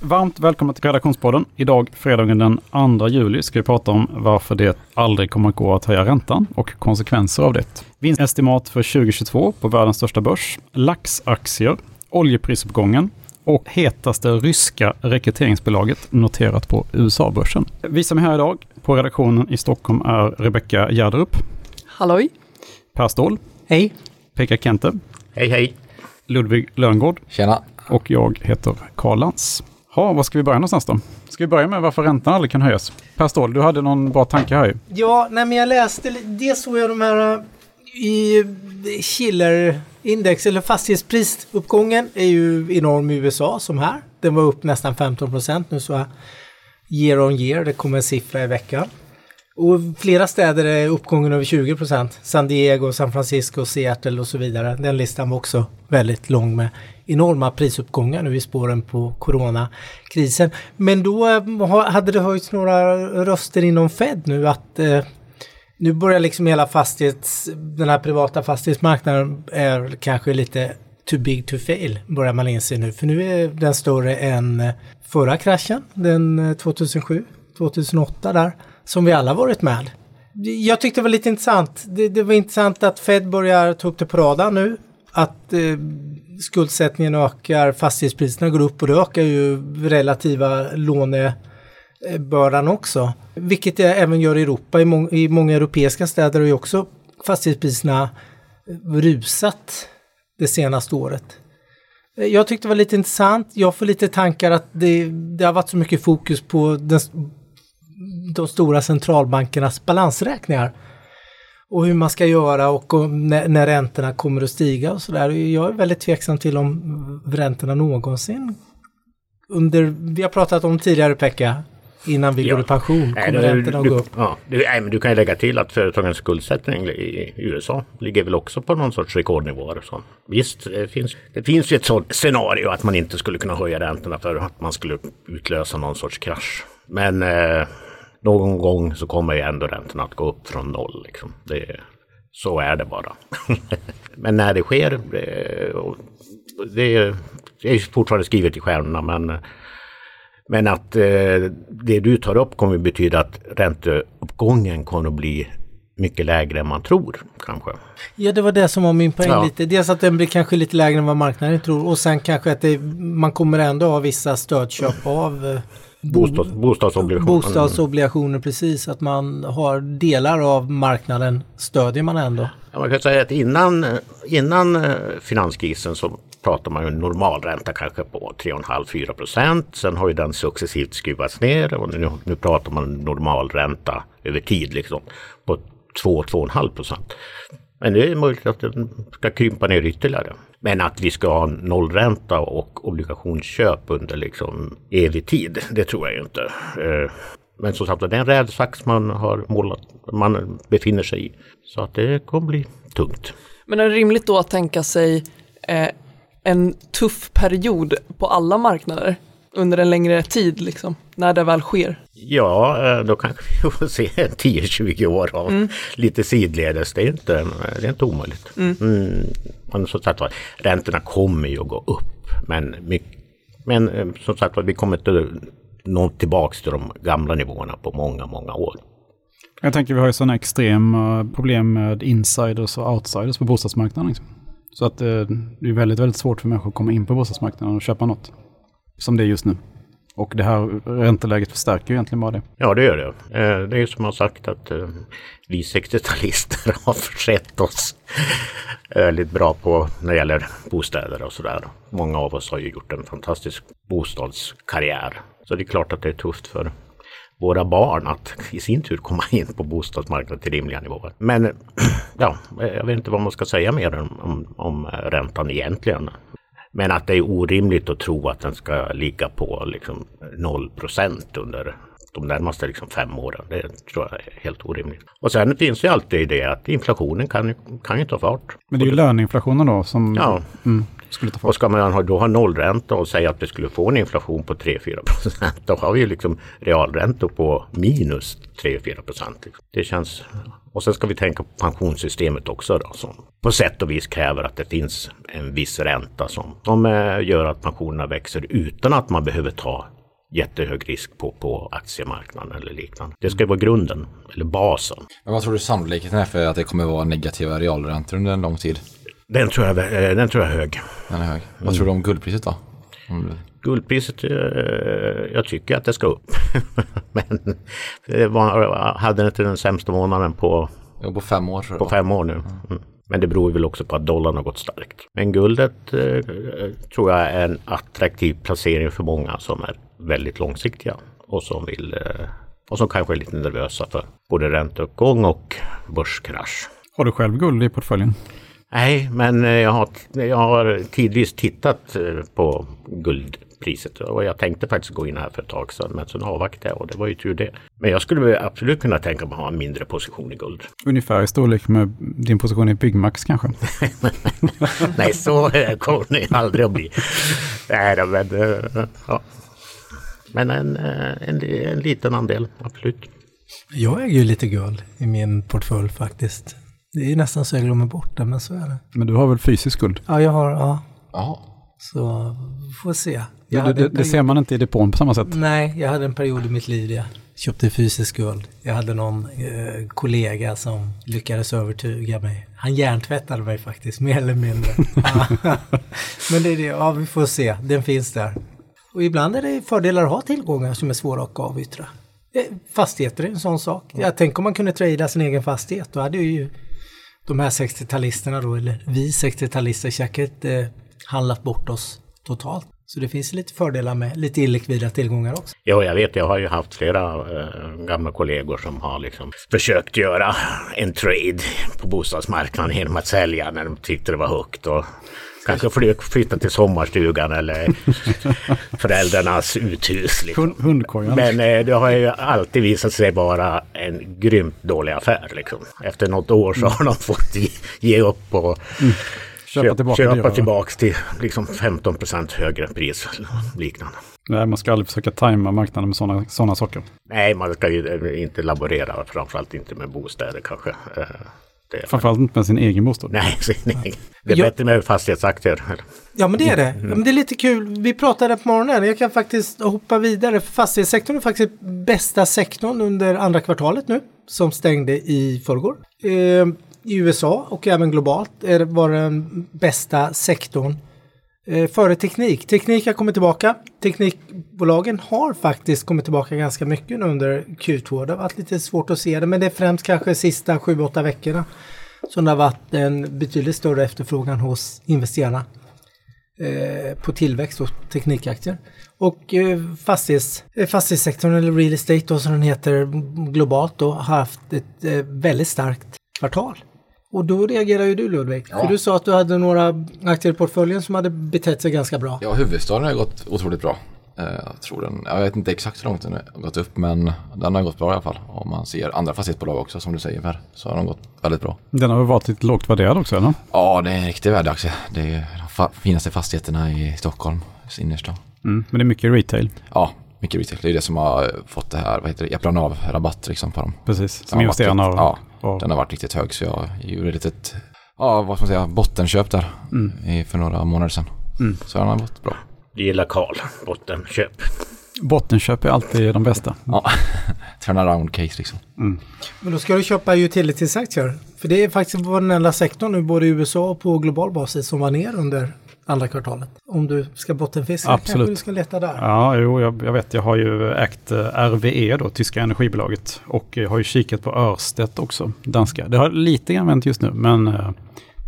Varmt välkomna till Redaktionspodden. Idag, fredagen den 2 juli, ska vi prata om varför det aldrig kommer att gå att höja räntan och konsekvenser av det. Vinstestimat för 2022 på världens största börs, laxaktier, oljeprisuppgången och hetaste ryska rekryteringsbolaget noterat på USA-börsen. Vi som är här idag på redaktionen i Stockholm är Rebecka Gärderup, Halloj! Per Ståhl, Hej! Pekka Kente, Hej hej! Ludvig Löngård Tjena! och jag heter Karl Lantz. Ja, var ska vi börja någonstans då? Ska vi börja med varför räntan aldrig kan höjas? Per Ståhl, du hade någon bra tanke här ju. Ja, nej men jag läste, det dels såg jag de här äh, i Schiller-index, eller fastighetsprisuppgången är ju enorm i USA som här. Den var upp nästan 15 procent nu så här, year on year, det kommer en siffra i veckan. Och flera städer är uppgången över 20 procent. San Diego, San Francisco, Seattle och så vidare. Den listan var också väldigt lång med enorma prisuppgångar nu i spåren på coronakrisen. Men då eh, hade det höjts några röster inom Fed nu att eh, nu börjar liksom hela fastighets, den här privata fastighetsmarknaden är kanske lite too big to fail, börjar man inse nu. För nu är den större än eh, förra kraschen, den eh, 2007, 2008 där, som vi alla varit med. Jag tyckte det var lite intressant. Det, det var intressant att Fed börjar ta upp det på radarn nu. Att eh, skuldsättningen ökar, fastighetspriserna går upp och det ökar ju relativa lånebördan också. Vilket det även gör i Europa. I, må I många europeiska städer har ju också fastighetspriserna rusat det senaste året. Jag tyckte det var lite intressant. Jag får lite tankar att det, det har varit så mycket fokus på den, de stora centralbankernas balansräkningar. Och hur man ska göra och om, när, när räntorna kommer att stiga och sådär. Jag är väldigt tveksam till om räntorna någonsin under, vi har pratat om tidigare Pekka, innan vi Ja. går i pension, Nej, kommer det- räntorna att du, gå upp. Ja, du, nej, men du kan ju lägga till att företagens skuldsättning i USA ligger väl också på någon sorts rekordnivåer. Så. Visst, det finns, det finns ju ett sådant scenario att man inte skulle kunna höja räntorna för att man skulle utlösa någon sorts krasch. Men eh, någon gång så kommer ju ändå räntorna att gå upp från noll. Liksom. Det, så är det bara. men när det sker, det, är- det är fortfarande skrivet i stjärnorna men men att eh, det du tar upp kommer betyda att ränteuppgången kommer att bli mycket lägre än man tror kanske. Ja, det var det som var min poäng Ja. lite. Dels att den blir kanske lite lägre än vad marknaden tror och sen kanske att det, man kommer ändå ha vissa stödköp av eh, Bostads, bostadsobligationer. bostadsobligationer precis. Att man har delar av marknaden stödjer man ändå. Ja, man kan säga att innan, innan eh, finanskrisen så pratar man ju normalränta kanske på 3,5-4 procent. Sen har ju den successivt skruvats ner och nu, nu pratar man normalränta över tid liksom på 2-2,5 procent. Men det är möjligt att den ska krympa ner ytterligare. Men att vi ska ha nollränta och obligationsköp under liksom evig tid, det tror jag ju inte. Eh, men som sagt det är en rävsax man har målat, man befinner sig i. Så att det kommer bli tungt. Men är det rimligt då att tänka sig eh, en tuff period på alla marknader under en längre tid, liksom, när det väl sker? Ja, eh, då kanske vi får se 10-20 år av lite sidledes. Det är inte, det är inte omöjligt. Mm. Men som sagt var, räntorna kommer ju att gå upp. Men, mycket, men eh, som sagt var, vi kommer inte nå tillbaks till de gamla nivåerna på många, många år. Jag tänker vi har ju sådana extrema problem med insiders och outsiders på bostadsmarknaden. Liksom. Så att eh, det är väldigt, väldigt svårt för människor att komma in på bostadsmarknaden och köpa något. Som det är just nu. Och det här ränteläget förstärker ju egentligen bara det. Ja, det gör det. Eh, det är ju som jag har sagt att eh, vi 60-talister har försett oss väldigt bra på när det gäller bostäder och sådär. Många av oss har ju gjort en fantastisk bostadskarriär. Så det är klart att det är tufft för våra barn att i sin tur komma in på bostadsmarknaden till rimliga nivåer. Men ja, jag vet inte vad man ska säga mer om, om, om räntan egentligen. Men att det är orimligt att tro att den ska ligga på liksom 0% under de närmaste liksom fem åren. Det tror jag är helt orimligt. Och sen finns ju alltid det att inflationen kan, kan ju ta fart. Men det är ju löneinflationen då som Ja. mm, skulle ta Och fart. ska man då ha nollränta och säga att vi skulle få en inflation på 3-4 procent, då har vi ju liksom realräntor på minus 3-4 procent. Det känns... Och sen ska vi tänka på pensionssystemet också då, som på sätt och vis kräver att det finns en viss ränta som, som eh, gör att pensionerna växer utan att man behöver ta jättehög risk på, på aktiemarknaden eller liknande. Det ska vara grunden, eller basen. Men vad tror du sannolikheten är för att det kommer vara negativa realräntor under en lång tid? Den tror jag, eh, den tror jag är hög. Den är hög. Vad tror du om guldpriset då? Du- Guldpriset, eh, jag tycker att det ska upp. Men det var, hade inte den sämsta månaden på, Ja, på fem år på fem år nu. Mm. Men det beror väl också på att dollarn har gått starkt. Men guldet eh, tror jag är en attraktiv placering för många som är väldigt långsiktiga och som vill eh, och som kanske är lite nervösa för både ränteuppgång och börskrasch. Har du själv guld i portföljen? Nej, men eh, jag har, jag har tidvis tittat eh, på guldpriset och jag tänkte faktiskt gå in här för ett tag sedan men sen avvaktade jag och det var ju tur det. Men jag skulle absolut kunna tänka mig att ha en mindre position i guld. Ungefär i storlek med din position i Byggmax kanske? Nej, så kommer det aldrig att bli. Nej, men, eh, ja. men en, eh, en, en liten andel, absolut. Jag äger ju lite guld i min portfölj faktiskt. Det är nästan så jag glömmer bort det, men så är det. Men du har väl fysisk guld? Ja, jag har, ja. Jaha. Så får se. Det, Jag det, det ser man inte i depån på samma sätt. Nej, jag hade en period i mitt liv där jag köpte fysisk guld. Jag hade någon eh, kollega som lyckades övertyga mig. Han hjärntvättade mig faktiskt, mer eller mindre. Men det är det, ja vi får se, den finns där. Och ibland är det fördelar att ha tillgångar som är svåra att avyttra. Eh, Fastigheter är en sån sak. Jag tänker om man kunde trada sin egen fastighet, då hade ju de här 60-talisterna då, eller vi 60-talister säkert eh, handlat bort oss totalt. Så det finns lite fördelar med lite illikvida tillgångar också. Ja, jag vet, jag har ju haft flera eh, gamla kollegor som har liksom försökt göra en trade på bostadsmarknaden genom att sälja när de tyckte det var högt. Och kanske fly- flytta till sommarstugan eller föräldrarnas uthus. Liksom. Hund, hundkojan. Men eh, det har ju alltid visat sig vara en grymt dålig affär. Liksom. Efter något år så har de fått ge, ge upp och Köpa tillbaka köpa dyrare. tillbaks till liksom 15% högre pris liknande. Nej, man ska aldrig försöka tajma marknaden med sådana såna saker. Nej, man ska ju eh, inte laborera, framförallt inte med bostäder kanske. Eh, Det, Framförallt inte med sin egen bostad. nej, sin egen. det är Ja. bättre med fastighetsaktier. Ja men det är det. Ja, men det är lite kul. Vi pratade på morgonen. Jag kan faktiskt hoppa vidare. Fastighetssektorn är faktiskt bästa sektorn under andra kvartalet nu. Som stängde i förrgår. Eh, i USA och även globalt är det var den bästa sektorn. Eh, före teknik. Teknik har kommit tillbaka. Teknikbolagen har faktiskt kommit tillbaka ganska mycket under Q2. Det har varit lite svårt att se det men det är främst kanske sista 7-8 veckorna som det har varit en betydligt större efterfrågan hos investerarna eh, på tillväxt och teknikaktier. Och eh, fastighets, eh, fastighetssektorn eller real estate då som den heter globalt då har haft ett eh, väldigt starkt kvartal. Och då reagerar ju du Ludvig. Ja. För du sa att du hade några aktier i portföljen som hade betett sig ganska bra. Ja, huvudstaden har gått otroligt bra. Eh, Jag tror den, jag vet inte exakt hur långt den har gått upp men den har gått bra i alla fall. Om man ser andra fastighetsbolag också som du säger Per, så har de gått väldigt bra. Den har väl varit lite lågt värderad också, eller? Ja, det är en riktig värdeaktie. Det är de finaste fastigheterna i Stockholm, innerstan. Mm. Men det är mycket retail, Ja, mycket retail. Det är det som har fått det här, vad heter det, Eplan av rabatt liksom på dem. precis. Som investerarna har. Ja, har- den har varit riktigt hög så jag gjorde ett litet, ja vad ska man säga, bottenköp där i, för några månader sedan. Så den har gått bra. Det gillar Karl, bottenköp. Bottenköp är alltid de bästa. Ja, turnaround case liksom. Men då ska du köpa utilities-aktier. För det är faktiskt den enda sektorn nu både i USA och på global basis som var ner under andra kvartalet. Om du ska bottenfiska Absolut. kanske du ska leta där. Ja, jo, jag, jag vet. Jag har ju ägt eh, RWE, då, tyska energibolaget. Och jag har ju kikat på Örstedt också, danska. Det har lite grann vänt just nu, men eh,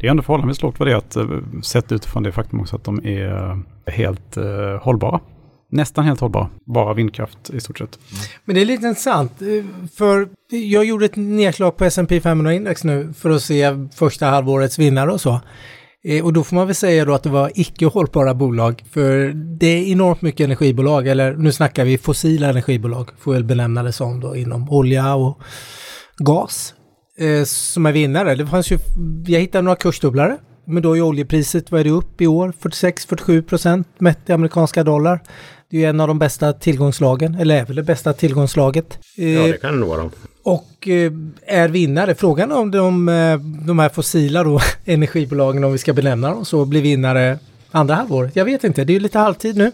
det är ändå förhållandevis lågt värderat eh, sett utifrån det faktum också att de är helt eh, hållbara. Nästan helt hållbara. Bara vindkraft i stort sett. Men det är lite intressant. För jag gjorde ett nedslag på S&P 500 index nu för att se första halvårets vinnare och så. Eh, och då får man väl säga då att det var icke hållbara bolag. För det är enormt mycket energibolag, eller nu snackar vi fossila energibolag, får väl benämna det som då inom olja och gas. eh, Som är vinnare. Det fanns ju, jag hittade några kursdubblare. Men då är oljepriset, vad är det upp i år? 46-47 procent mätt i amerikanska dollar. Det är ju en av de bästa tillgångslagen, eller är väl det bästa tillgångslaget. Ja, Eh, det kan det vara. och eh, är vinnare. Frågan om de, eh, de här fossila då, energibolagen, om vi ska benämna dem så, blir vinnare andra halvår. Jag vet inte, det är ju lite halvtid nu.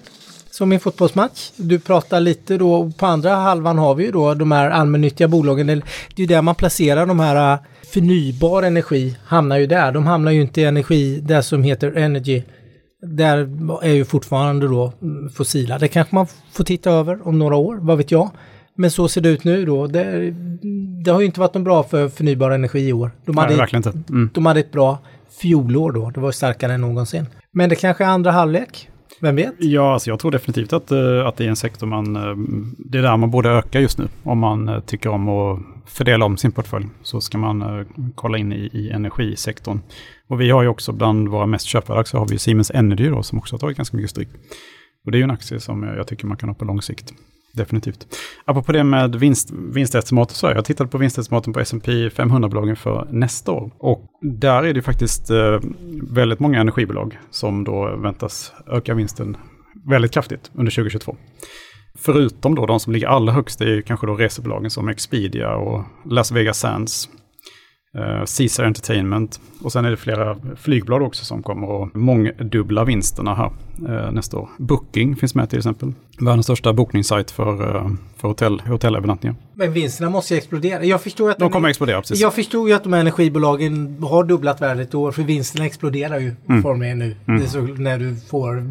Som i en fotbollsmatch. Du pratar lite då, och på andra halvan har vi ju då de här allmännyttiga bolagen. Det är ju där man placerar de här förnybar energi, hamnar ju där. De hamnar ju inte i energi, där som heter energy. Där är ju fortfarande då fossila. Det kanske man får titta över om några år, vad vet jag. Men så ser det ut nu då. Det, det har ju inte varit något bra för förnybar energi i år. De Nej, hade, verkligen inte. Mm. de hade ett bra fjolår då. Det var starkare än någonsin. Men det kanske är andra halvlek. Vem vet? Ja, alltså jag tror definitivt att, eh, att det är en sektor man... Eh, det är där man borde öka just nu. Om man eh, tycker om att fördela om sin portfölj så ska man kolla in i, i energisektorn. Och vi har ju också bland våra mest köpvärda aktier har vi Siemens Energy då som också har tagit ganska mycket stryk. Och det är ju en aktie som jag tycker man kan ha på lång sikt. Definitivt. Apropå det med vinst, vinstestimat så har jag tittat på vinstestimaten på S&P 500-bolagen för nästa år. Och där är det faktiskt eh, väldigt många energibolag som då väntas öka vinsten väldigt kraftigt under 2022. Förutom då de som ligger allra högst är kanske då resebolagen som Expedia och Las Vegas Sands. Eh, Caesar Entertainment och sen är det flera flygblad också som kommer att mångdubbla vinsterna här eh, nästa år. Booking finns med till exempel. Världens största bokningssajt för, eh, för hotell, hotellövernattningar. Men vinsterna måste ju explodera. Jag förstår att De kommer att explodera precis. Jag förstod ju att de här energibolagen har dubblat värdet i år för vinsterna exploderar ju Mm. formligen nu. Det är så när du får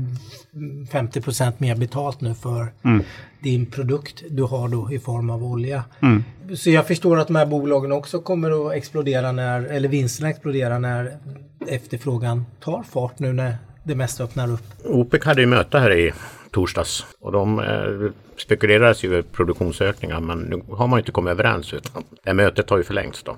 50% mer betalt nu för Mm. din produkt du har då i form av olja. Mm. Så jag förstår att de här bolagen också kommer att explodera när, eller vinsterna exploderar när efterfrågan tar fart nu när det mesta öppnar upp. OPEC hade ju möte här i torsdags och de eh, spekulerades ju över produktionsökningar men nu har man inte kommit överens utan det mötet har ju förlängts då.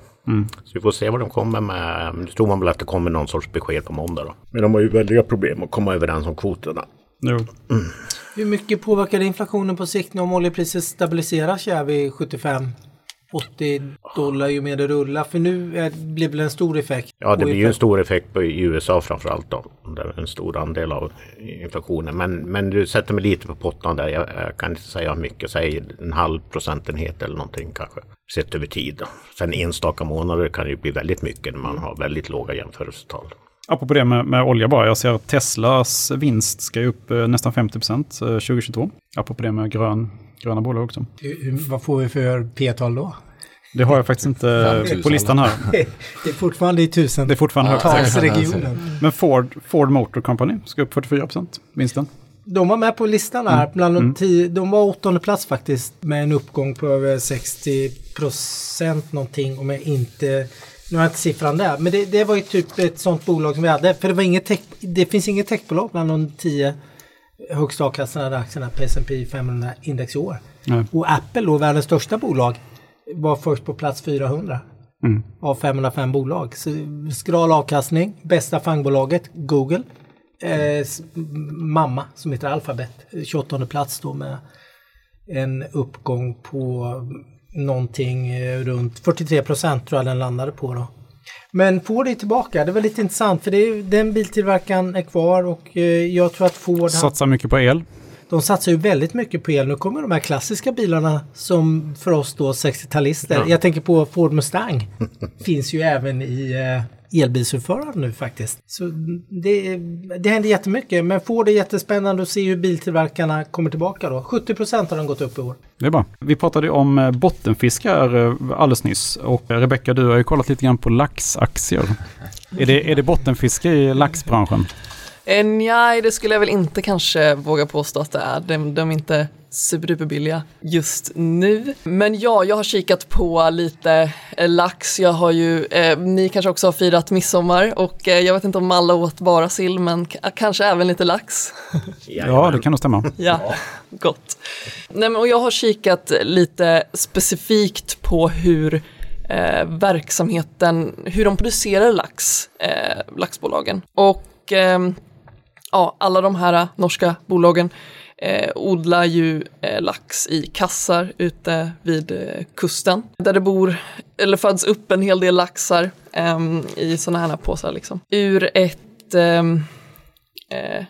Så vi får se vad de kommer med. Nu tror man väl att det kommer någon sorts besked på måndag då. Men de har ju väldiga problem att komma överens om kvoterna. Jo. Hur mycket påverkar det inflationen på sikt om oljepriset stabiliseras här vid 75 80 dollar ju mer det rullar? För nu är, blir det väl en stor effekt? Ja, det blir ju en stor effekt på, i USA framförallt då. Det är en stor andel av inflationen. Men, men du sätter mig lite på pottan där. Jag, jag kan inte säga hur mycket. Säg en halv procentenhet eller någonting kanske. Sett över tid. Då. Sen enstaka månader kan det ju bli väldigt mycket när man har väldigt låga jämförelsetal. Apropå det med, med olja bara. Jag ser att Teslas vinst ska ju upp eh, nästan 50 procent 2022. Apropå det med grön, gröna bolag också. Hur, vad får vi för P-tal då? Det har jag faktiskt inte 5000. på listan här. Det är fortfarande i tusen Det är fortfarande högt. talsregionen. Men Ford, Ford Motor Company ska upp 44 procent vinsten. De var med på listan här. Mm. Bland de, tio, de var åttonde plats faktiskt med en uppgång på över 60 procent någonting om jag inte nu har jag inte siffran där, men det, det var ju typ ett sånt bolag som vi hade. För det, var inget tech, det finns inget techbolag bland de tio högst avkastande aktierna S&P 500 index i år. Nej. Och Apple då, världens största bolag, var först på plats 400 Mm. av 505 bolag. Så skral avkastning, bästa fangbolaget, Google. Eh, mamma som heter Alphabet, 28 plats då med en uppgång på någonting eh, runt 43 procent tror jag den landade på då. Men Ford är tillbaka, det var lite intressant för det är, den biltillverkaren är kvar och eh, jag tror att Ford Satsar mycket på el. de satsar ju väldigt mycket på el. Nu kommer de här klassiska bilarna som för oss då 60-talister. Jag tänker på Ford Mustang. Finns ju även i eh, elbilsutförare nu faktiskt. Så det, det händer jättemycket. Men Ford är jättespännande att se hur biltillverkarna kommer tillbaka då. 70 procent har de gått upp i år. Det är bra. Vi pratade om eh, bottenfiskar eh, alldeles nyss. Och eh, Rebecka, du har ju kollat lite grann på laxaktier. Är det, är det bottenfiske i laxbranschen? Eh, nej, det skulle jag väl inte kanske våga påstå att det är. De, de är inte superduperbilliga just nu. Men ja, jag har kikat på lite eh, lax. Jag har ju, eh, ni kanske också har firat midsommar och eh, jag vet inte om alla åt bara sill men k- kanske även lite lax. Ja, det kan nog stämma. Ja, gott. Nej, men, och jag har kikat lite specifikt på hur eh, verksamheten, hur de producerar lax, eh, laxbolagen. Och ehm, ja, alla de här norska bolagen eh, odlar ju eh, lax i kassar ute vid eh, kusten. Där det bor, eller föds upp en hel del laxar ehm, i sådana här påsar liksom. Ur ett ehm, eh,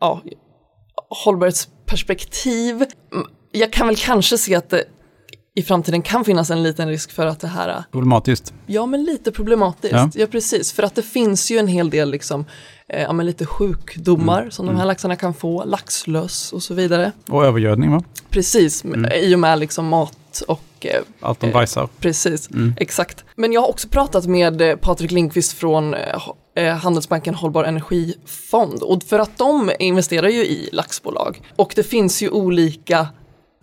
ja, perspektiv, mm, jag kan väl kanske se att det i framtiden kan finnas en liten risk för att det här, Problematiskt. ja men lite problematiskt, Ja. ja, precis, för att det finns ju en hel del liksom, ja men lite sjukdomar som de här laxarna kan få, laxlöss och så vidare. Och övergödning va? Precis, i och med liksom mat och eh, Allt de Eh, bajsar. Precis, exakt. Men jag har också pratat med eh, Patrik Lindqvist från eh, eh, Handelsbanken Hållbar Energifond och för att de investerar ju i laxbolag och det finns ju olika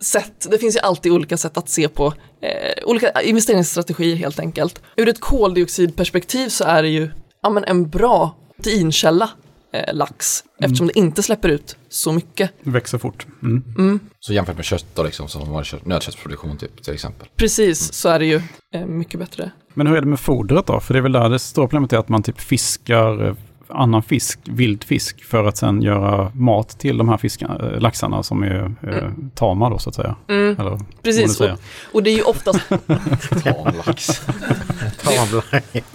sätt, det finns ju alltid olika sätt att se på eh, olika investeringsstrategier helt enkelt. Ur ett koldioxidperspektiv så är det ju ja, men en bra proteinkälla eh, lax eftersom det inte släpper ut så mycket. Växer fort. Mm. Så jämfört med kött då liksom, som var kött, nötköttsproduktion typ, till exempel. Precis, så är det ju eh, mycket bättre. Men hur är det med fodret då? För det är väl där det stora problemet är att man typ fiskar eh, annan fisk, vild fisk, för att sen göra mat till de här fiskarna, eh, laxarna som är eh, tama då så att säga. Eller, man nu Precis, och, och det är ju oftast Tamlax.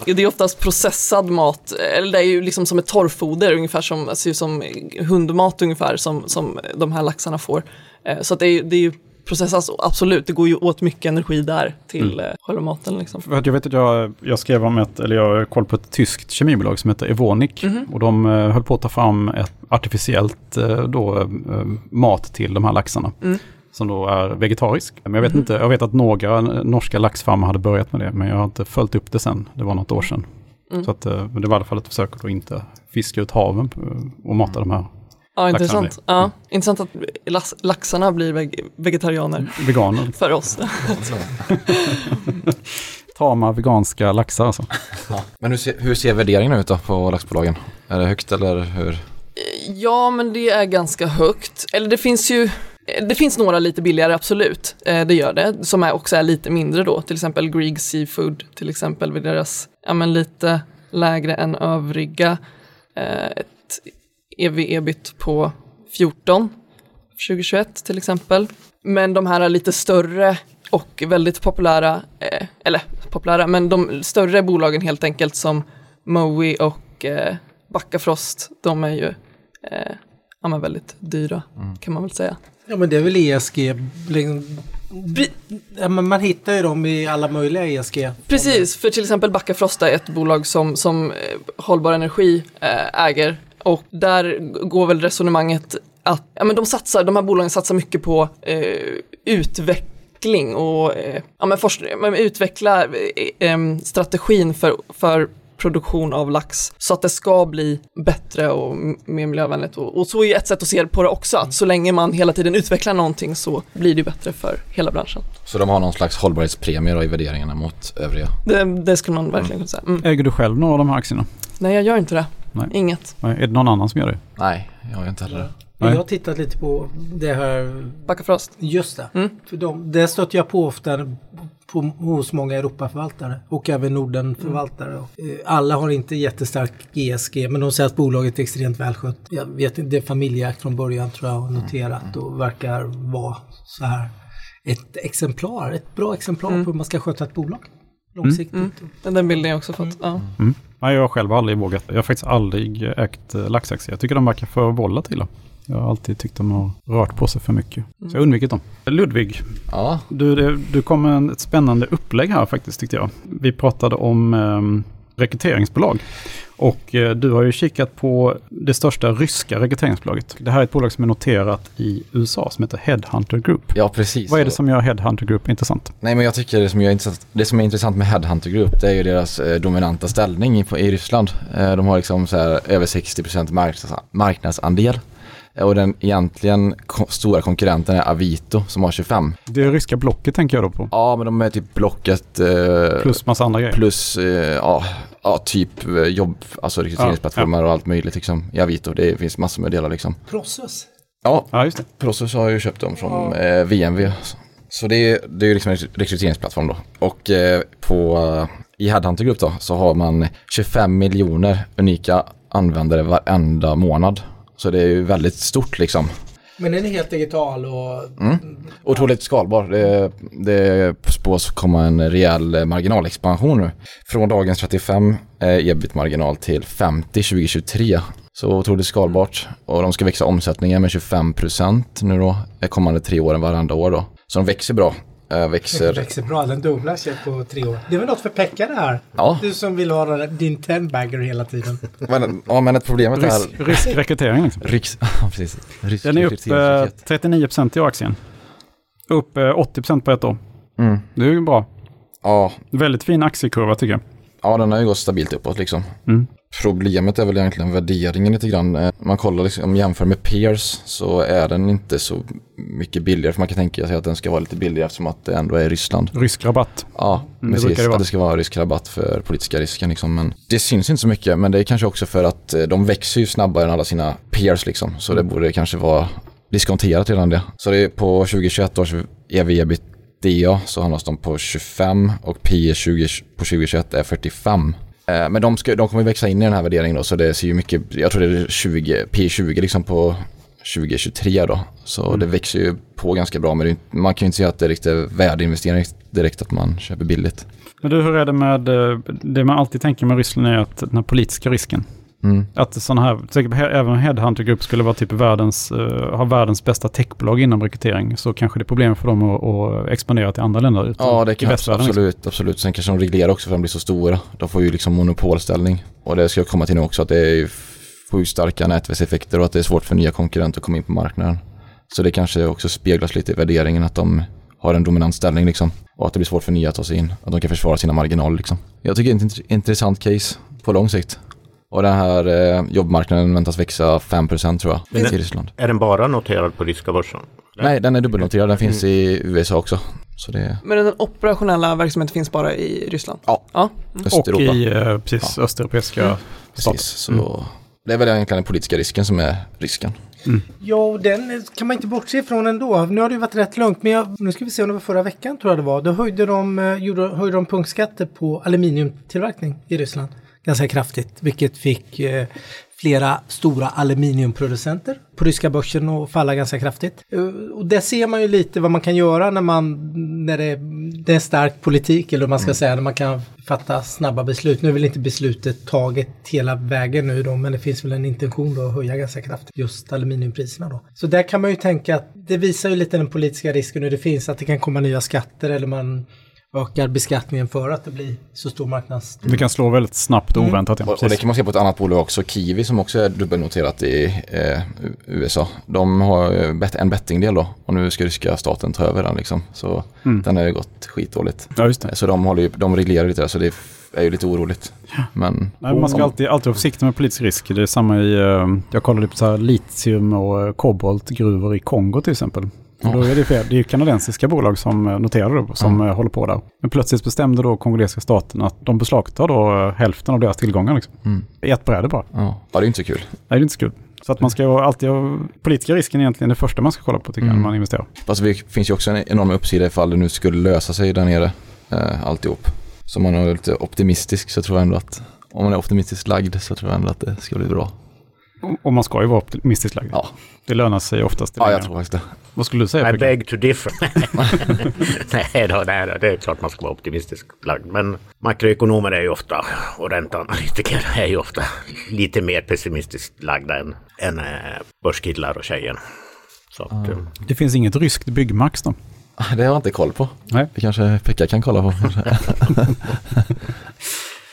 Det är oftast processad mat, eller det är ju liksom som ett torrfoder ungefär som, ut som hundmat ungefär som, som de här laxarna får. Eh, Så att det är, det är ju processas, absolut, det går ju åt mycket energi där till mm. själva maten liksom. För att jag vet att jag, jag skrev om ett, eller jag har koll på ett tyskt kemibolag som heter Evonik. Mhm. Och de eh, höll på att ta fram ett artificiellt eh, då, eh, mat till de här laxarna. Mm. Som då är vegetarisk. Men jag vet inte, jag vet att några norska laxfarmar hade börjat med det. Men jag har inte följt upp det sen. Det var något år sedan. Mm. Så att, eh, men det var i alla fall ett försök att inte fiska ut haven eh, och mata de här Ja, intressant. Ja, intressant att lax, laxarna blir veg vegetarianer veganer. för oss. Tama veganska laxar alltså. Ja. Men hur ser, hur ser värderingen ut då på laxbolagen? Är det högt eller hur? Ja, men det är ganska högt. Eller det finns ju det finns några lite billigare, absolut. Eh, det gör det. Som är också är lite mindre då. Till exempel Grieg Seafood, till exempel vid deras, ja men lite lägre än övriga. Eh, ett ev-ebit på 14 2021 till exempel. Men de här är lite större och väldigt populära, eh, eller populära, men de större bolagen helt enkelt som Mowi och eh, Backafrost, de är ju eh, ja, väldigt dyra kan man väl säga. Ja men det är väl ESG. man hittar ju dem i alla möjliga ESG. Precis, för till exempel Backafrost är ett bolag som, som eh, Hållbar Energi eh, äger och där går väl resonemanget att ja, men de, satsar, de här bolagen satsar mycket på eh, utveckling och eh, ja, men forskning, men utveckla eh, em, strategin för, för produktion av lax så att det ska bli bättre och mer miljövänligt. Och, och så är ju ett sätt att se på det också, att så länge man hela tiden utvecklar någonting så blir det bättre för hela branschen. Så de har någon slags hållbarhetspremie då i värderingarna mot övriga? Det, det skulle man verkligen kunna säga. Mm. Äger du själv några av de här aktierna? Nej, jag gör inte det. Nej. Inget. Nej, Är det någon annan som gör det? Nej, jag har inte heller det. Nej. Jag har tittat lite på det här, Backafrost. just det. Mm. För de, det stöter jag på ofta på, hos många Europaförvaltare och även Nordenförvaltare. Och, eh, Alla har inte jättestark ESG men de säger att bolaget är extremt välskött. Jag vet inte, det är familjeägt från början tror jag och noterat och verkar vara så här ett exemplar, ett bra exemplar på hur man ska sköta ett bolag långsiktigt. Mm. Den bilden har jag också fått. Ja. Mm. Nej, jag har själv aldrig vågat. Jag har faktiskt aldrig ägt eh, laxaktier. Jag tycker de verkar för volatila. Jag har alltid tyckt de har rört på sig för mycket. Så jag har undvikit dem. Ludvig, Ja, du, det- du kom med ett spännande upplägg här faktiskt tyckte jag. Vi pratade om eh, rekryteringsbolag. Och eh, du har ju kikat på det största ryska rekryteringsbolaget. Det här är ett bolag som är noterat i USA som heter Headhunter Group. ja precis. Vad är det som gör Headhunter Group intressant? Nej men jag tycker det som, är intressant, det som är intressant med Headhunter Group det är ju deras eh, dominanta ställning i, på, i Ryssland. Eh, de har liksom så här över 60% marknads, marknadsandel. Och den egentligen ko- stora konkurrenten är Avito som har 25. Det ryska blocket tänker jag då på. Ja men de är typ Blocket eh, Plus massa andra grejer. plus eh, ja, ja, typ eh, jobb, alltså rekryteringsplattformar och allt möjligt liksom i Avito. Det finns massor med delar liksom. Process. Ja, Ja, just det. Prosus har ju köpt dem från eh, VMV. Så det är, det är ju liksom en rekryteringsplattform då. Och eh, på, eh, i Headhunter Group då så har man 25 miljoner unika användare varenda månad. Så det är ju väldigt stort liksom. Men den är helt digital och Otroligt skalbar. Det, det spås komma en rejäl marginalexpansion nu. Från dagens 35 eh, ebit-marginal till 50 2023. Så otroligt skalbart. Och de ska växa omsättningen med 25% nu då, de kommande tre åren varandra år då. Så de växer bra. Äh, Det växer... växer bra, den dubblar sig på tre år. Det är väl något för Pekka det här? Ja. Du som vill ha din ten-bagger hela tiden. Men, ja, men ett problemet är... Risk, riskrekrytering liksom. Ja, precis. Risk- Den är upp eh, rekryteringspaket. 39 i aktien. Upp eh, 80% på ett år. Mm. Det är ju bra. Ja, Väldigt fin aktiekurva tycker jag. ja, den har ju gått stabilt uppåt liksom. Mm. Problemet är väl egentligen värderingen lite grann. Eh, Man kollar liksom, om man jämför med peers så är den inte så mycket billigare. För man kan tänka sig att den ska vara lite billigare eftersom att det ändå är Ryssland. Rysk rabatt. Ja, Mm, precis. det det ska vara rysk rabatt för politiska risken. Liksom. Men det syns inte så mycket. Men det är kanske också för att eh, de växer ju snabbare än alla sina peers. Liksom. Så det borde kanske vara diskonterat redan det. Så det är på 2021 års ev ebitda så handlas de på 25 och P 20, på 2021 är 45. Eh, Men de, ska, de kommer växa in i den här värderingen då, så det ser ju mycket, jag tror det är 20, P20 liksom på 2023 då. Så det växer ju på ganska bra, men det man kan ju inte säga att det är riktigt värdeinvestering direkt att man köper billigt. Men du, hur är det med eh, det man alltid tänker med Ryssland är att den här politiska risken. Mm. Att sådana här, även Headhunter Group skulle vara typ världens, eh, ha världens bästa techbolag inom rekrytering så kanske det är problem för dem att, att expandera till andra länder utan, Ja, det kan liksom. absolut, absolut. Sen kanske de reglerar också för att de blir så stora. De får ju liksom monopolställning. Och det ska jag komma till nu också att det är ju sjukt starka nätverkseffekter och att det är svårt för nya konkurrenter att komma in på marknaden. Så det kanske också speglas lite i värderingen att de har en dominant ställning liksom. Och att det blir svårt för nya att ta sig in. Att de kan försvara sina marginaler liksom. Jag tycker det är ett int- intressant case på lång sikt. Och den här eh, jobbmarknaden väntas växa 5% tror jag i Ryssland. Är den bara noterad på ryska börsen? Nej, den är dubbelnoterad. Den finns i USA också. Så det är Men den operationella verksamheten finns bara i Ryssland? Ja. ja. Och Östeuropa. i eh, precis, östeuropeiska stater. Precis, så det är väl egentligen den politiska risken som är risken. Ja, och den kan man inte bortse ifrån ändå. Nu har det ju varit rätt lugnt, men jag, nu ska vi se om det var förra veckan tror jag det var. Då höjde de, eh, gjorde, höjde de punktskatter på aluminiumtillverkning i Ryssland ganska kraftigt, vilket fick eh, flera stora aluminiumproducenter på ryska börsen att falla ganska kraftigt. Eh, och där ser man ju lite vad man kan göra när man när det, det är stark politik eller vad man ska säga, när man kan fatta snabba beslut. Nu är väl inte beslutet taget hela vägen nu då, men det finns väl en intention då att höja ganska kraftigt just aluminiumpriserna då. Så där kan man ju tänka att det visar ju lite den politiska risken hur det finns, att det kan komma nya skatter eller man ökar beskattningen för att det blir så stor marknads... Det kan slå väldigt snabbt och oväntat. Ja, Och, och det kan man se på ett annat bolag också, Kiwi som också är dubbelnoterat i eh, USA. De har eh, bet- en bettingdel då och nu ska ryska staten ta över den liksom. Så den har ju gått skitdåligt. Ja, just det. Så de, håller ju, de reglerar lite där så det är ju lite oroligt. Men Nej, man ska alltid, alltid vara försiktig med politisk risk. Det är samma i, eh, jag kollade på så här litium och eh, koboltgruvor i Kongo till exempel. Och då är det, fel. det är ju kanadensiska bolag som eh, noterar det, som eh, håller på där. Men plötsligt bestämde då kongolesiska staten att de beslagtar då eh, hälften av deras tillgångar. Liksom. I ett bräde bara. ja, ja, det är inte så kul. Nej, det är inte så kul. Så att man ska alltid ha, politiska risken är egentligen det första man ska kolla på tycker jag när man investerar. Fast det finns ju också en enorm uppsida ifall det nu skulle lösa sig där nere, eh, alltihop. Så om man är lite optimistisk så tror jag ändå att, om man är optimistiskt lagd så tror jag ändå att det ska bli bra. Och- man ska ju vara optimistiskt lagd. Ja, Det lönar sig oftast. i ja jag tror faktiskt det. Vad skulle du säga I beg to differ. nej, då, nej då, det är klart man ska vara optimistisk lagd. Men makroekonomer är ju ofta, och ränteanalytiker är ju ofta lite mer pessimistiskt lagda än, än eh, börskillar och tjejer. Så att, eh, Det finns inget ryskt byggmax då? Det har jag inte koll på. Nej. Det kanske Pekka kan kolla på.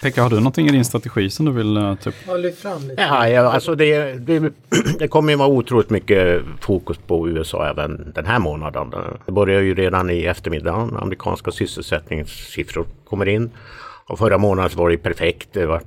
Pekka, har du någonting i din strategi som du vill uh? Ja, lyft fram lite. Ja, ja alltså det, det, det kommer ju vara otroligt mycket fokus på USA även den här månaden. Det börjar ju redan i eftermiddag. Amerikanska sysselsättningssiffror kommer in. Och förra månaden så var det perfekt. Det var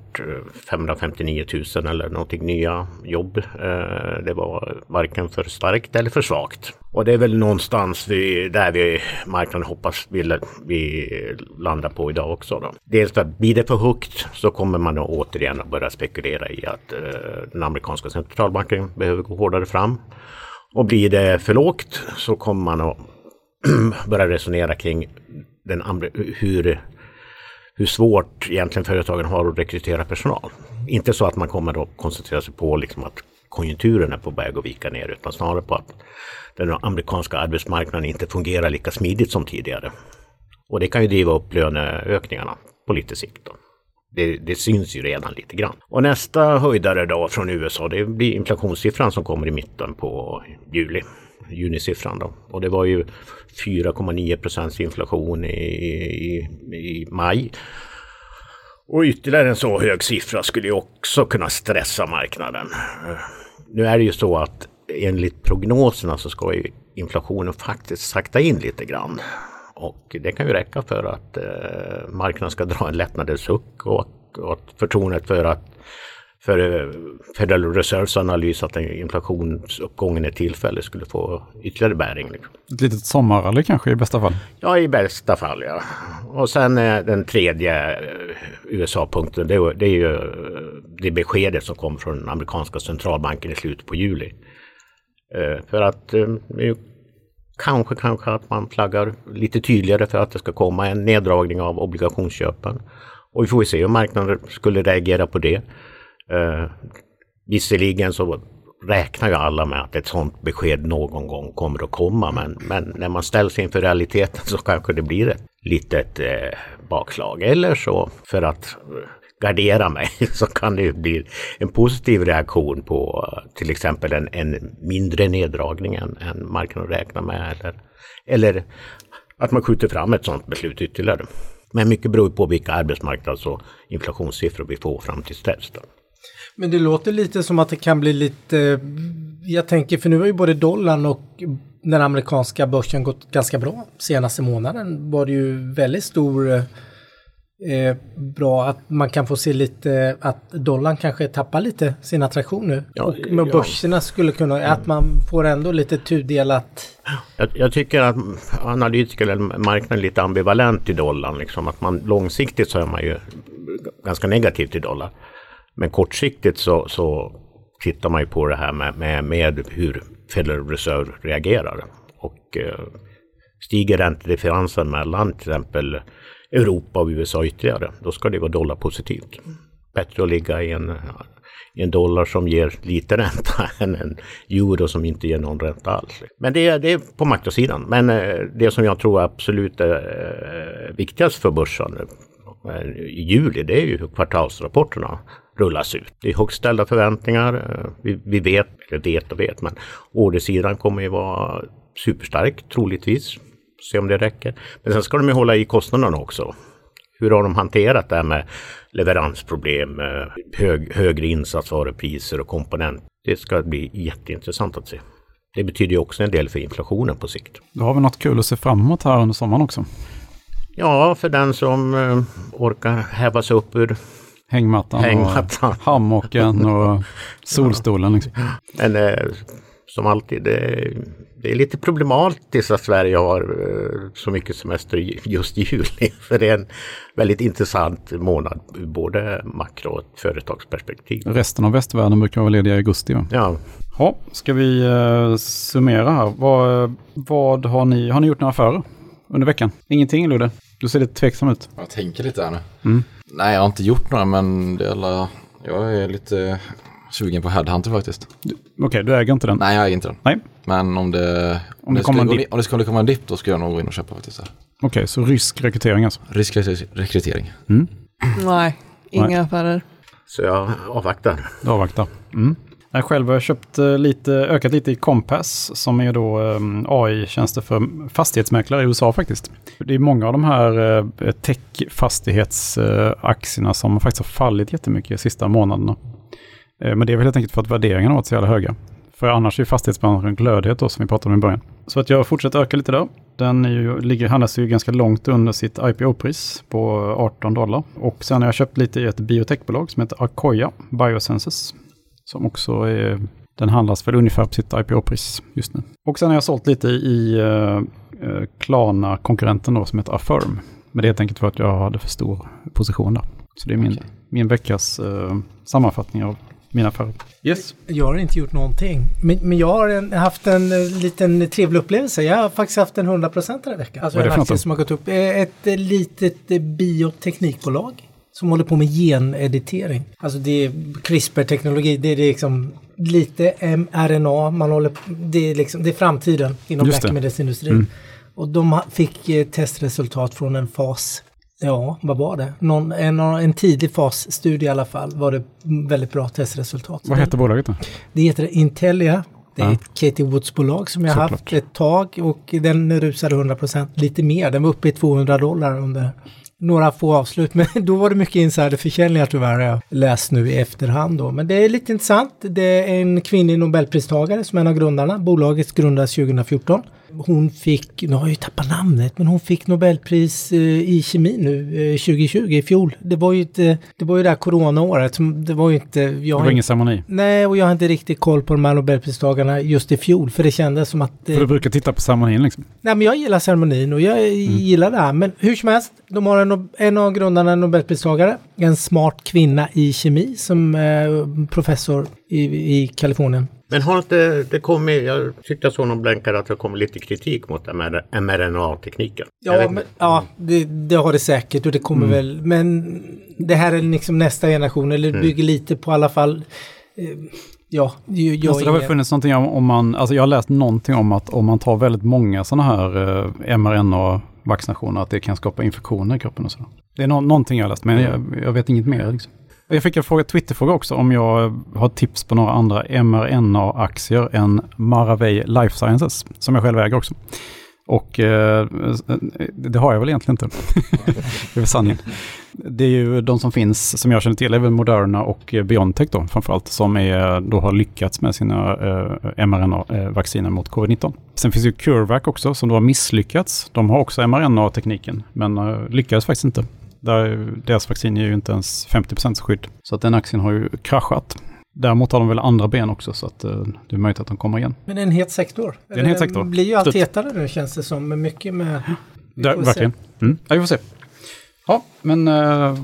559 000 eller någonting nya jobb. Eh, det var varken för starkt eller för svagt. Och det är väl någonstans vi, där vi marknaden hoppas vi, vi landar på idag också. Då. Dels att blir det för högt så kommer man då återigen att börja spekulera i att eh, den amerikanska centralbanken behöver gå hårdare fram. Och blir det för lågt så kommer man att börja resonera kring den, hur hur svårt egentligen företagen har att rekrytera personal. Inte så att man kommer att koncentrera sig på liksom att konjunkturen är på väg att vika ner utan snarare på att den amerikanska arbetsmarknaden inte fungerar lika smidigt som tidigare. Och det kan ju driva upp löneökningarna på lite sikt. Då. Det, det, syns ju redan lite grann. Och nästa höjdare då från USA det blir inflationssiffran som kommer i mitten på juli. Junisiffran då. Och det var ju 4,9 procents inflation i, i, i maj. Och ytterligare en så hög siffra skulle ju också kunna stressa marknaden. Nu är det ju så att enligt prognoserna så ska ju inflationen faktiskt sakta in lite grann. Och det kan ju räcka för att eh, marknaden ska dra en lättnadens suck och och att förtroendet för att för eh, Federal Reserves analys att inflationsuppgången är tillfällig skulle få ytterligare bäring. Liksom. Ett litet sommarrally kanske i bästa fall? Ja, i bästa fall ja. Och sen eh, den tredje eh, USA-punkten, det, det, är ju det beskedet som kom från den amerikanska centralbanken i slutet på juli. För att kanske, kanske att man flaggar lite tydligare för att det ska komma en neddragning av obligationsköpen. Och vi får se hur marknaden skulle reagera på det. Eh, visserligen så räknar ju alla med att ett sådant besked någon gång kommer att komma men, men när man ställs inför realiteten så kanske det blir ett litet eh, bakslag. Eller så för att eh, gardera mig så kan det ju bli en positiv reaktion på eh, till exempel en, en mindre neddragning än, än marknaden räknar med. Eller, eller att man skjuter fram ett sådant beslut ytterligare. Men mycket beror på vilka arbetsmarknads och inflationssiffror vi får fram till dess. Men det låter lite som att det kan bli lite, jag tänker för nu har ju både dollarn och den amerikanska börsen gått ganska bra. Senaste månaden var det ju väldigt stor eh, bra att man kan få se lite att dollarn kanske tappar lite sin attraktion nu. Ja, och med ja. börserna skulle kunna, att man får ändå lite tudelat. Jag, jag tycker att analytiker eller marknaden är lite ambivalent till dollarn. Liksom. Att man långsiktigt så är man ju ganska negativ till dollar. Men kortsiktigt så, så tittar man ju på det här med, med, med hur Federal Reserve reagerar. Och eh, stiger räntedifferensen mellan till exempel Europa och USA ytterligare, då ska det vara dollarpositivt. Bättre att ligga i en, i en dollar som ger lite ränta än en euro som inte ger någon ränta alls. Men det är, det är på makrosidan. Men eh, det som jag tror absolut är eh, viktigast för börsen eh, i juli, det är ju kvartalsrapporterna rullas ut. Det är högt ställda förväntningar. Eh, vi, vi vet, eller vet och vet, men ordersidan kommer ju vara superstark troligtvis. Se om det räcker. Men sen ska de ju hålla i kostnaderna också. Hur har de hanterat det här med leveransproblem, eh, hög, högre insatsvarupriser och komponent? Det ska bli jätteintressant att se. Det betyder ju också en del för inflationen på sikt. Då har vi något kul att se framåt här under sommaren också. Ja, för den som eh, orkar häva sig upp ur hängmattan, hängmattan. och hammocken och solstolen. Liksom. Men eh, som alltid, det, det, är lite problematiskt att Sverige har eh, så mycket semester just i juli. För det är en väldigt intressant månad ur både makro och företagsperspektiv. Resten av västvärlden brukar vara lediga i augusti. Va? Ja. Ja, ska vi uh, summera här. Vad, vad har ni, har ni gjort några affärer under veckan? Ingenting Ludde? Du ser lite tveksam ut. Jag tänker lite här nu. Mm. Nej, jag har inte gjort några men det är alla, jag är lite sugen på Headhunter faktiskt. Okej, okay, du äger inte den? Nej, jag äger inte den. Nej. Men om det, om, om det, kommer skulle, om det skulle komma en dipp då ska jag nog gå in och köpa faktiskt. Okej, okay, så rysk rekrytering alltså? Rysk rekrytering. Mm. Nej, inga Nej. affärer. Så jag avvaktar. Du avvaktar. Mm. Jag själv har köpt eh, lite, ökat lite i Compass som är då eh, AI-tjänster för fastighetsmäklare i USA faktiskt. Det är många av de här eh, tech-fastighetsaktierna som faktiskt har fallit jättemycket de sista månaderna. Men det är väl helt enkelt för att värderingarna har varit så jävla höga. För annars är fastighetsbranschen glödhet då som vi pratade om i början. Så att jag fortsätter öka lite där. Den är ju, ligger, handlas ju ganska långt under sitt IPO-pris på 18 dollar. Och sen har jag köpt lite i ett biotechbolag som heter Akoya Biosenses som också är, den handlas väl ungefär på sitt IPO-pris just nu. Och sen har jag sålt lite i uh, Klarna-konkurrenten då som heter Affirm. Men det är helt enkelt för att jag hade för stor position där. Så det är min, okay. min veckas uh, sammanfattning av mina affärer. Yes. Jag har inte gjort någonting. Men, men jag har en, haft en liten trevlig upplevelse. Jag har faktiskt haft en 100% den här veckan. Alltså Vad är det för som har gått upp. Ett litet bioteknikbolag som håller på med geneditering. Alltså det är CRISPR-teknologi, det är liksom lite mRNA, man håller, det, är liksom, det är framtiden inom läkemedelsindustrin. Mm. Och de fick eh, testresultat från en fas Ja, vad var det? Någon, en, en tidig fasstudie i alla fall var det väldigt bra testresultat. Vad heter bolaget då? Det heter Intelia. Det är Ja. ett Katie Woods-bolag som jag har Såklart. haft ett tag och den rusade 100% lite mer. Den var uppe i 200 dollar under några få avslut. Men då var det mycket insiderförsäljningar tyvärr har jag läst nu i efterhand då. Men det är lite intressant. Det är en kvinnlig nobelpristagare som är en av grundarna. Bolaget grundades 2014. Hon fick, nu har jag ju tappat namnet, men hon fick Nobelpris eh, i kemi nu eh, 2020 i fjol. Det var ju inte, det var ju det här coronaåret. Det var ju inte, jag Det var ingen ceremoni. Nej, och jag har inte riktigt koll på de här Nobelpristagarna just i fjol, för det kändes som att... För Eh, du brukar titta på ceremonin liksom. nej, men jag gillar ceremonin och jag gillar det här. Men hur som helst, de har en, en av grundarna Nobelpristagare, en smart kvinna i kemi som är professor i, i Kalifornien. Men har inte det kommit, jag tyckte jag såg någon blänkare att det kom lite kritik mot MR mRNA-tekniken. Ja, men, ja det, det har det säkert och det kommer väl. Men det här är liksom nästa generation, eller det bygger lite på i alla fall... Eh, ja, jag, jag Alltså, det har väl ingen- funnits någonting om, om man, alltså jag har läst någonting om att om man tar väldigt många sådana här eh, mRNA-vaccinationer att det kan skapa infektioner i kroppen och så. Det är nå- någonting jag har läst, men jag, jag vet inget mer. Liksom. Jag fick en fråga, Twitterfråga också om jag har tips på några andra mRNA-aktier än Maravej Life Sciences, som jag själv äger också. Och eh, det har jag väl egentligen inte. det är väl sanningen. Det är ju de som finns, som jag känner till, är väl Moderna och Biontech då framförallt, som är, då har lyckats med sina eh, mRNA-vacciner mot covid-19. Sen finns ju CureVac också, som då har misslyckats. De har också mRNA-tekniken, men eh, lyckades faktiskt inte. Där, deras vaccin ger ju inte ens 50% skydd. Så att den aktien har ju kraschat. Däremot har de väl andra ben också, så att eh, det är möjligt att de kommer igen. Men det är en het sektor. är en het sektor. Det blir ju allt hetare nu känns det som, med mycket med... Vi Där, verkligen. Mm. Ja, vi får se. Ja, men eh,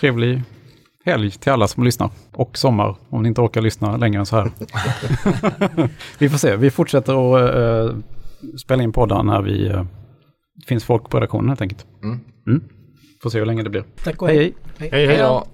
trevlig helg till alla som lyssnar. Och sommar, om ni inte orkar lyssna längre än så här. vi får se. Vi fortsätter att eh, spela in poddar när vi eh, finns folk på redaktionen helt enkelt. Mm. Mm. Får se hur länge det blir. Tack och Hej hej! Hej hej! Hej då!